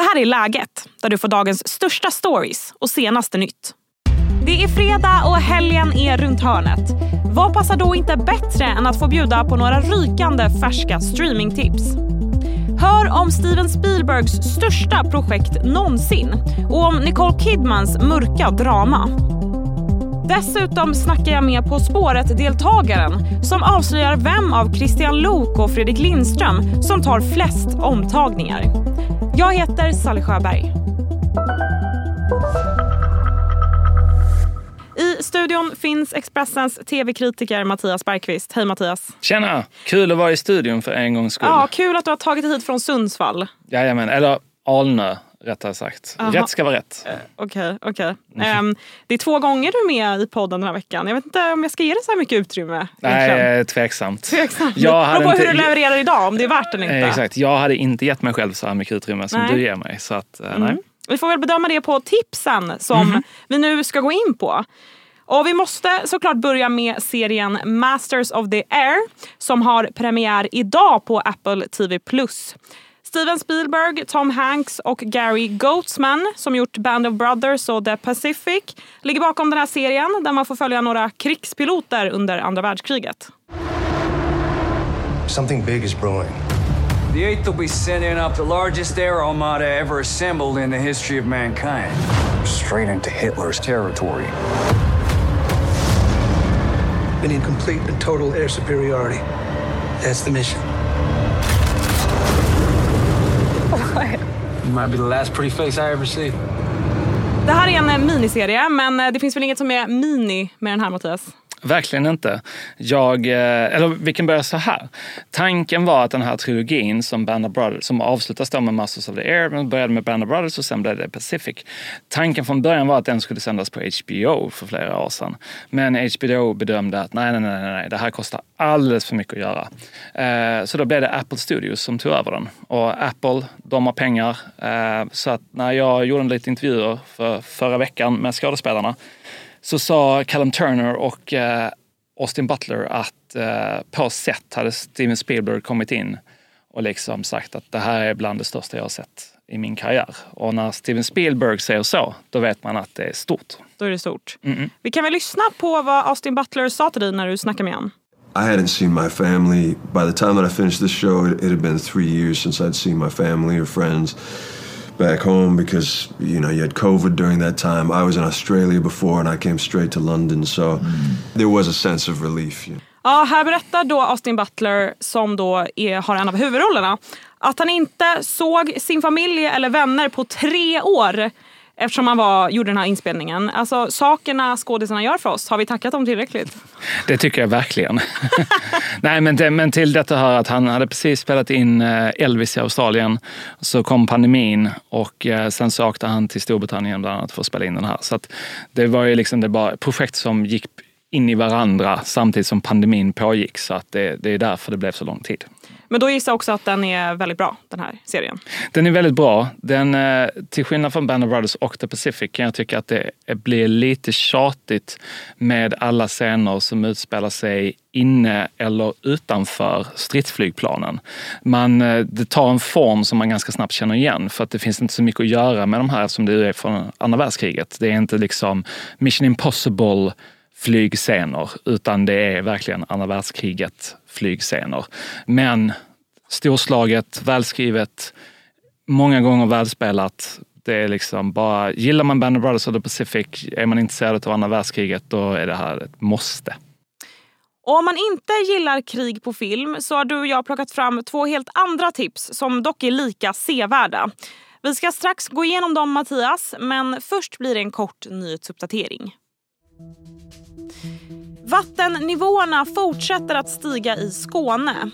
Det här är Läget, där du får dagens största stories och senaste nytt. Det är fredag och helgen är runt hörnet. Vad passar då inte bättre än att få bjuda på några rykande färska streamingtips? Hör om Steven Spielbergs största projekt någonsin och om Nicole Kidmans mörka drama. Dessutom snackar jag med På spåret-deltagaren som avslöjar vem av Christian Lok och Fredrik Lindström som tar flest omtagningar. Jag heter Sally Sjöberg. I studion finns Expressens tv-kritiker Mattias Bergqvist. Hej Mattias! Tjena! Kul att vara i studion för en gångs skull. Ja, kul att du har tagit dig hit från Sundsvall. Jajamän, eller Alnö rättare sagt. Aha. Rätt ska vara rätt. Okej, okej. Ehm, det är två gånger du är med i podden den här veckan. Jag vet inte om jag ska ge dig så här mycket utrymme. Nej, eh, tveksamt. Tveksamt. Jag Det hade på inte- hur du levererar idag, om det är värt den inte. Eh, Exakt, jag hade inte gett mig själv så här mycket utrymme som Nej. du ger mig. Så att, eh, nej. Vi får väl bedöma det på tipsen som Mhm. vi nu ska gå in på. Och vi måste såklart börja med serien Masters of the Air som har premiär idag på Apple TV+. Steven Spielberg, Tom Hanks och Gary Goatsman som gjort Band of Brothers och The Pacific ligger bakom den här serien där man får följa några krigspiloter under andra världskriget. Something big is brewing. The 8th will be sending up the largest air armada ever assembled in the history of mankind. Straight into Hitler's territory. We need complete and total air superiority. That's the mission. You might be the last pretty face I ever see. Det här är en miniserie men eh, det finns väl inget som är mini med den här Mattias? Verkligen inte. Jag, eh, eller vi kan börja så här. Tanken var att den här trilogin som Band of Brothers, som avslutas då med Masters of the Air, men började med Band of Brothers och sen blev det Pacific. Tanken från början var att den skulle sändas på HBO för flera år sedan. Men HBO bedömde att nej, nej, nej, nej, det här kostar alldeles för mycket att göra. Eh, så då blev det Apple Studios som tog över den. Och Apple, de har pengar. Eh, så att när jag gjorde lite intervjuer för förra veckan med skådespelarna så sa Callum Turner och eh, Austin Butler att eh, på set hade Steven Spielberg kommit in och liksom sagt att det här är bland det största jag har sett i min karriär. Och när Steven Spielberg säger så, då vet man att det är stort. Då är det stort. Vi kan väl lyssna på vad Austin Butler sa till dig när du snackade med honom. I hadn't seen my family. By the time that I finished this show, it, it had been three years since I'd seen my family or friends back home because, you know, you had COVID during that time. I was in Australia before and I came straight to London. So there was a sense of relief. You know. Ja, här berättar då Austin Butler, som då är, har en av huvudrollerna, att han inte såg sin familj eller vänner på tre år eftersom han var, gjorde den här inspelningen. Alltså sakerna skådisarna gör för oss, har vi tackat dem tillräckligt? Det tycker jag verkligen. Nej, men, det, men till detta hör att han hade precis spelat in eh, Elvis i Australien. Så kom pandemin och eh, sen så åkte han till Storbritannien bland annat för att spela in den här. Så att det var ju liksom det bara projekt som gick in i varandra samtidigt som pandemin pågick. Så att det, det är därför det blev så lång tid. Men då gissar jag också att den är väldigt bra, den här serien. Den är väldigt bra. Den, eh, till skillnad från Band of Brothers och The Pacific kan jag tycka att det blir lite tjatigt med alla scener som utspelar sig inne eller utanför stridsflygplanen. Man, eh, det tar en form som man ganska snabbt känner igen för att det finns inte så mycket att göra med de här som det är från andra världskriget. Det är inte liksom Mission Impossible flygscener utan det är verkligen andra världskriget flygscener. Men storslaget, välskrivet, många gånger välspelat. Det är liksom bara, gillar man Band of Brothers of the Pacific, är man intresserad av andra världskriget, då är det här ett måste. Och om man inte gillar krig på film så har du och jag plockat fram två helt andra tips som dock är lika sevärda. Vi ska strax gå igenom dem Mattias, men först blir det en kort nyhetsuppdatering. Vattennivåerna fortsätter att stiga i Skåne.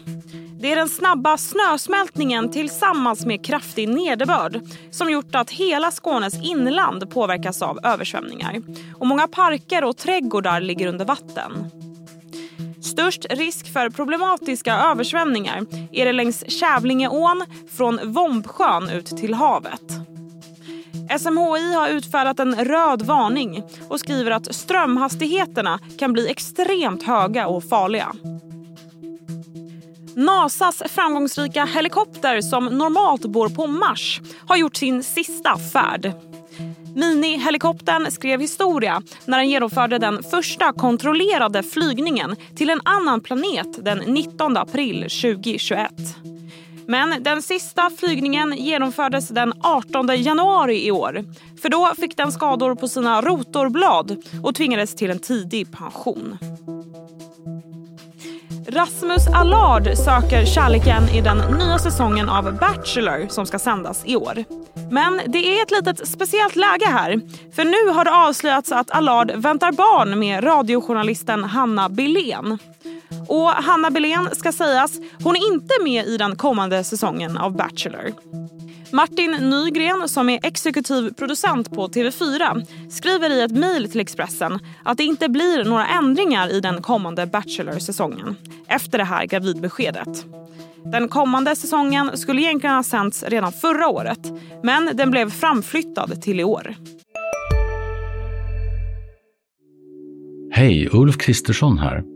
Det är den snabba snösmältningen tillsammans med kraftig nederbörd som gjort att hela Skånes inland påverkas av översvämningar. Och många parker och trädgårdar ligger under vatten. Störst risk för problematiska översvämningar är det längs Kävlingeån från Vombsjön ut till havet. SMHI har utfärdat en röd varning och skriver att strömhastigheterna kan bli extremt höga och farliga. Nasas framgångsrika helikopter som normalt bor på Mars har gjort sin sista färd. Minihelikoptern skrev historia när den genomförde den första kontrollerade flygningen till en annan planet den 19 april 2021. Men den sista flygningen genomfördes den 18 januari i år. För då fick den skador på sina rotorblad och tvingades till en tidig pension. Rasmus Allard söker kärleken i den nya säsongen av Bachelor som ska sändas i år. Men det är ett litet speciellt läge här. För nu har det avslöjats att Allard väntar barn med radiojournalisten Hanna Billén. Och Hanna Billén ska sägas, hon är inte med i den kommande säsongen av Bachelor. Martin Nygren, som är exekutiv producent på TV4 skriver i ett mejl till Expressen att det inte blir några ändringar i den kommande Bachelor-säsongen efter det här gravidbeskedet. Den kommande säsongen skulle egentligen ha sänts redan förra året men den blev framflyttad till i år. Hej, Ulf Kristersson här.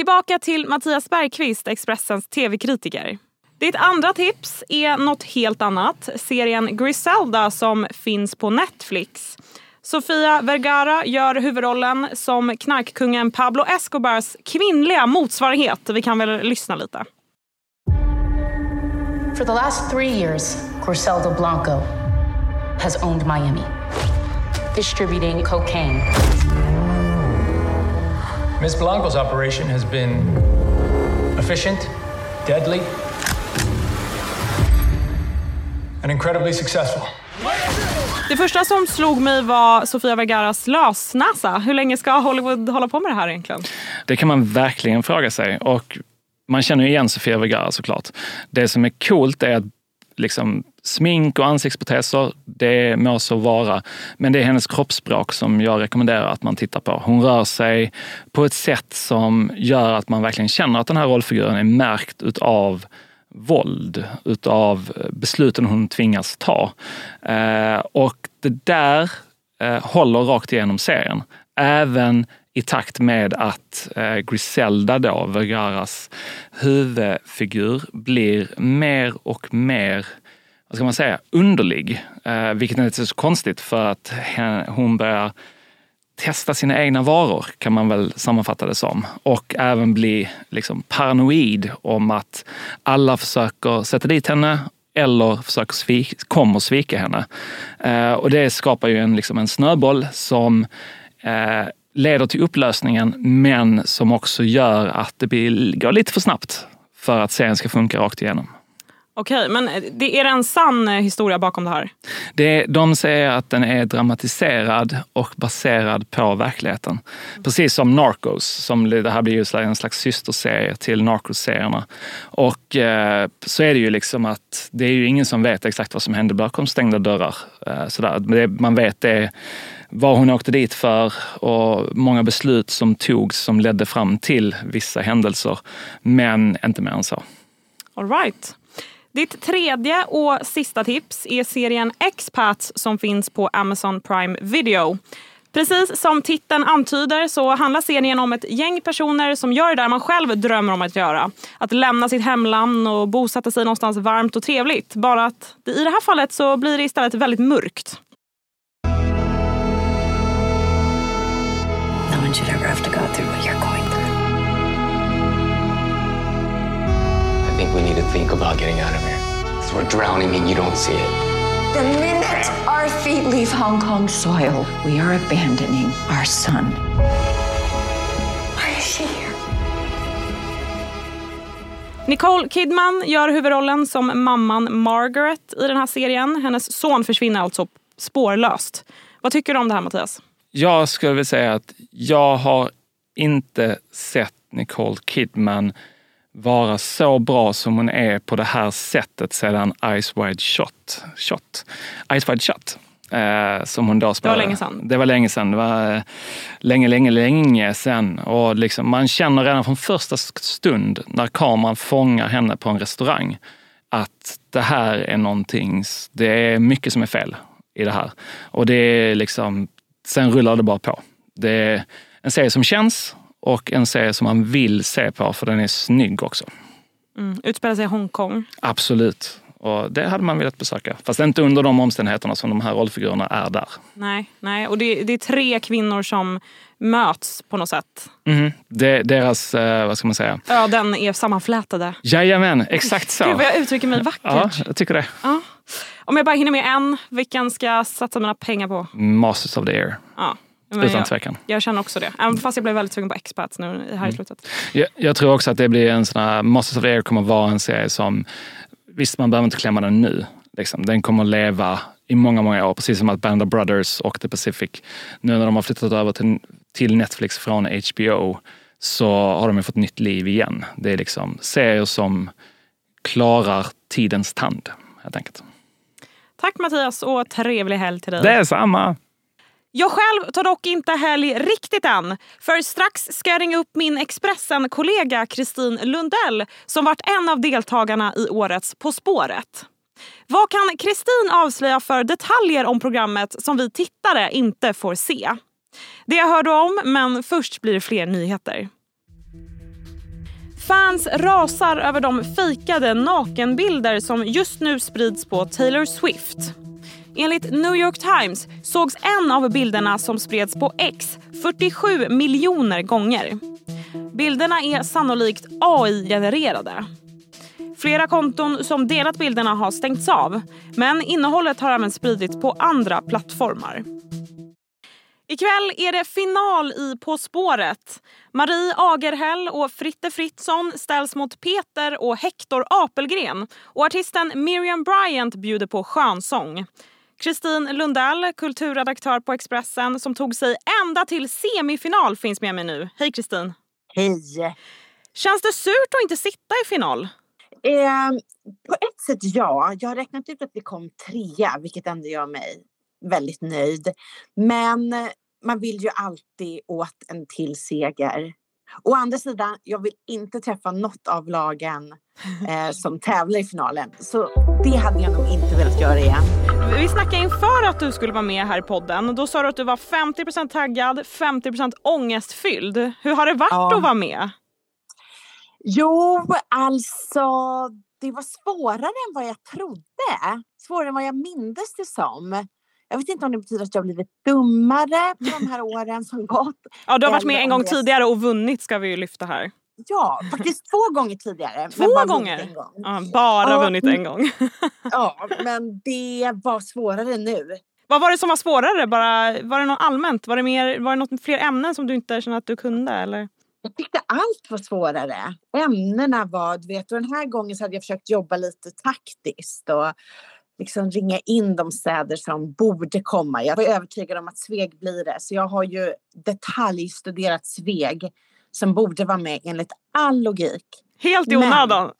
Tillbaka till Mattias Bergqvist, Expressens tv-kritiker. Ditt andra tips är något helt annat. Serien Griselda som finns på Netflix. Sofia Vergara gör huvudrollen som knarkkungen Pablo Escobars kvinnliga motsvarighet. Vi kan väl lyssna lite. For the last three years, Griselda Blanco has owned Miami, distributing cocaine. Ms. Blanco's operation has been efficient, deadly, and incredibly successful. Det första som slog mig var Sofia Vergaras lösnäsa. Hur länge ska Hollywood hålla på med det här egentligen? Det kan man verkligen fråga sig. Och man känner ju igen Sofia Vergara såklart. Det som är coolt är att liksom, smink och ansiktsproteser, det må så vara. Men det är hennes kroppsspråk som jag rekommenderar att man tittar på. Hon rör sig på ett sätt som gör att man verkligen känner att den här rollfiguren är märkt utav våld, utav besluten hon tvingas ta. Eh, och det där eh, håller rakt igenom serien. Även i takt med att eh, Griselda, då, Vergaras huvudfigur, blir mer och mer vad ska man säga, underlig. Eh, vilket inte är så konstigt för att hon börjar testa sina egna varor kan man väl sammanfatta det som. Och även bli liksom paranoid om att alla försöker sätta dit henne eller försöker svika, kommer svika henne. Eh, och det skapar ju en, liksom en snöboll som eh, leder till upplösningen men som också gör att det blir, går lite för snabbt för att serien ska funka rakt igenom. Okej, men det är det en sann historia bakom det här? Det, de säger att den är dramatiserad och baserad på verkligheten. Precis som Narcos, som det här blir ju en slags systerserie till Narcos-serierna. Och eh, så är det ju liksom att det är ju ingen som vet exakt vad som hände bakom stängda dörrar. Eh, sådär. Det, man vet det vad hon åkte dit för och många beslut som togs som ledde fram till vissa händelser. Men inte mer än så. All right. Ditt tredje och sista tips är serien Expats som finns på Amazon Prime Video. Precis som titeln antyder så handlar serien om ett gäng personer som gör det där man själv drömmer om att göra. Att lämna sitt hemland och bosätta sig någonstans varmt och trevligt. Bara att i det här fallet så blir det istället väldigt mörkt. One should ever have to go through what you're going through. I think we need to think about getting out of here. Because we're drowning and you don't see it. The minute our feet leave Hong Kong soil, we are abandoning our son. Why is she here? Nicole Kidman gör huvudrollen som mamman Margaret i den här serien. Hennes son försvinner alltså spårlöst. Vad tycker du om det här Mattias? Jag skulle vilja säga att jag har inte sett Nicole Kidman vara så bra som hon är på det här sättet sedan Ice Wide Shot. shot Ice Wide Shot. Eh, som hon då spelade. Det var länge sedan. Det var länge sedan. Det var eh, länge, länge, länge sedan. Och liksom, man känner redan från första stund när kameran fångar henne på en restaurang att det här är någonting, det är mycket som är fel i det här. Och det är liksom, sen rullar det bara på. Det är en serie som känns och en serie som man vill se på för den är snygg också. Mm. Utspelar sig i Hongkong. Absolut. Och det hade man velat besöka. Fast inte under de omständigheterna som de här rollfigurerna är där. Nej, nej. och det, det är tre kvinnor som möts på något sätt. Mm. Det, deras, eh, vad ska man säga? Öden är sammanflätade. Jajamän, exakt så. Gud vad jag uttrycker mig vackert. Ja, jag tycker det. Ja. Om jag bara hinner med en, vilken ska jag satsa mina pengar på? Masters of the Air. Ja. Utan jag, tvekan. Jag känner också det. Även fast jag blev väldigt sugen på Expats nu här i Mm. slutet. Jag, jag tror också att det blir en sån här, Masters of the Air kommer vara en serie som, visst man behöver inte klämma den nu. Liksom. Den kommer leva i många, många år. Precis som att Band of Brothers och The Pacific, nu när de har flyttat över till, till Netflix från HBO, så har de ju fått nytt liv igen. Det är liksom serier som klarar tidens tand, helt enkelt. Tack Mattias och trevlig helg till dig. Det är samma! Jag själv tar dock inte helg riktigt än. För strax ska jag ringa upp min Expressen-kollega Kristin Lundell som varit en av deltagarna i årets På spåret. Vad kan Kristin avslöja för detaljer om programmet som vi tittare inte får se? Det jag hörde om, men först blir det fler nyheter. Fans rasar över de fejkade nakenbilder som just nu sprids på Taylor Swift. Enligt New York Times sågs en av bilderna som spreds på X 47 miljoner gånger. Bilderna är sannolikt AI-genererade. Flera konton som delat bilderna har stängts av men innehållet har även spridits på andra plattformar. Ikväll är det final i På spåret. Marie Agerhäll och Fritte Fritzson ställs mot Peter och Hector Apelgren och artisten Miriam Bryant bjuder på skönsång. Kristin Lundell, kulturredaktör på Expressen som tog sig ända till semifinal finns med mig nu. Hej Kristin! Hej! Känns det surt att inte sitta i final? Eh, på ett sätt ja. Jag har räknat ut att vi kom trea, vilket ändå gör mig väldigt nöjd. Men man vill ju alltid åt en till seger. Å andra sidan, jag vill inte träffa något av lagen eh, som tävlar i finalen. Så det hade jag nog inte velat göra igen. Vi snackade inför att du skulle vara med här i podden. Då sa du att du var 50% taggad, 50% ångestfylld. Hur har det varit Ja. att vara med? Jo, alltså det var svårare än vad jag trodde. Svårare än vad jag mindes det som. Jag vet inte om det betyder att jag blivit dummare på de här åren som gått. Ja, du har varit med en gång tidigare och vunnit ska vi ju lyfta här. Ja, faktiskt två gånger tidigare. Två bara gånger? gång. Ja, bara Ja, vunnit en gång. Ja, men det var svårare nu. Vad var det som var svårare? Bara, var det något allmänt? Var det, mer, var det något fler ämnen som du inte kände att du kunde? Eller? Jag tyckte allt var svårare. Ämnena var, du vet, och den här gången så hade jag försökt jobba lite taktiskt och liksom ringa in de städer som borde komma. Jag var övertygad om att Sveg blir det, så jag har ju detaljstuderat Sveg som borde vara med enligt all logik. Helt i Men- onödan.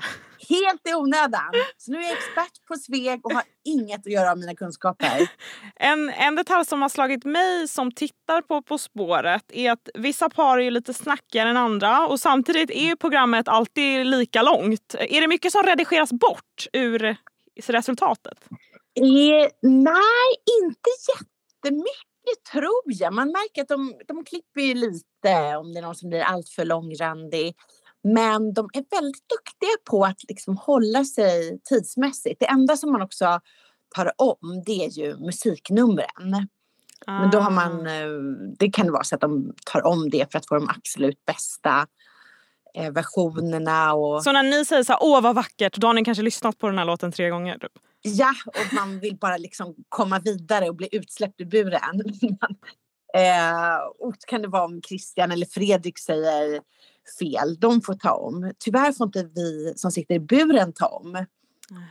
Helt i onödan. Så nu är jag expert på Sveg och har inget att göra av mina kunskaper. En, en detalj som har slagit mig som tittar på På spåret är att vissa par är lite snackigare än andra och samtidigt är programmet alltid lika långt. Är det mycket som redigeras bort ur resultatet? Eh, nej, inte jättemycket tror jag. Man märker att de, de klipper ju lite om det är någon som blir alltför långrandig. Men de är väldigt duktiga på att liksom hålla sig tidsmässigt. Det enda som man också tar om det är ju musiknumren. Men då har man, eh, det kan vara så att de tar om det för att få de absolut bästa eh, versionerna. Och... Så när ni säger så här, åh vad vackert, då har ni kanske lyssnat på den här låten tre gånger? Typ. Ja, och man vill bara liksom komma vidare och bli utsläppt ur buren. eh, och kan det vara om Christian eller Fredrik säger fel. De får ta om. Tyvärr får inte vi som sitter i buren ta om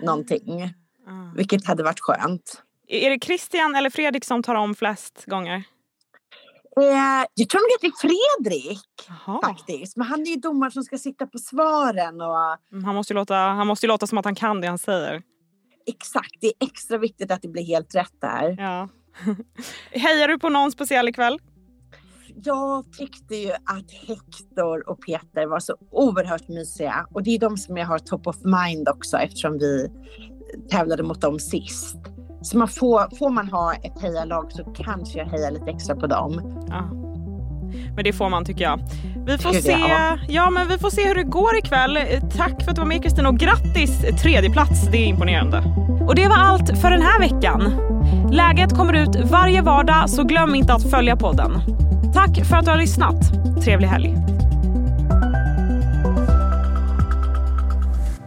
någonting. Vilket hade varit skönt. Är det Christian eller Fredrik som tar om flest gånger? Eh, jag tror nog att det är Fredrik faktiskt. Men han är ju domaren som ska sitta på svaren. Och... Mm, han, måste ju låta, han måste ju låta som att han kan det han säger. Exakt, det är extra viktigt att det blir helt rätt där. Ja. Hejar du på någon speciell ikväll? Jag tyckte ju att Hector och Peter var så oerhört mysiga. Och det är de som jag har top of mind också eftersom vi tävlade mot dem sist. Så man får, får man ha ett hejalag så kanske jag hejar lite extra på dem. Ja. Men det får man tycker jag. Vi får, se, ja, men vi får se hur det går ikväll. Tack för att du var med Kristina och grattis tredje plats. Det är imponerande. Och det var allt för den här veckan. Läget kommer ut varje vardag så glöm inte att följa podden. Tack för att du har lyssnat. Trevlig helg.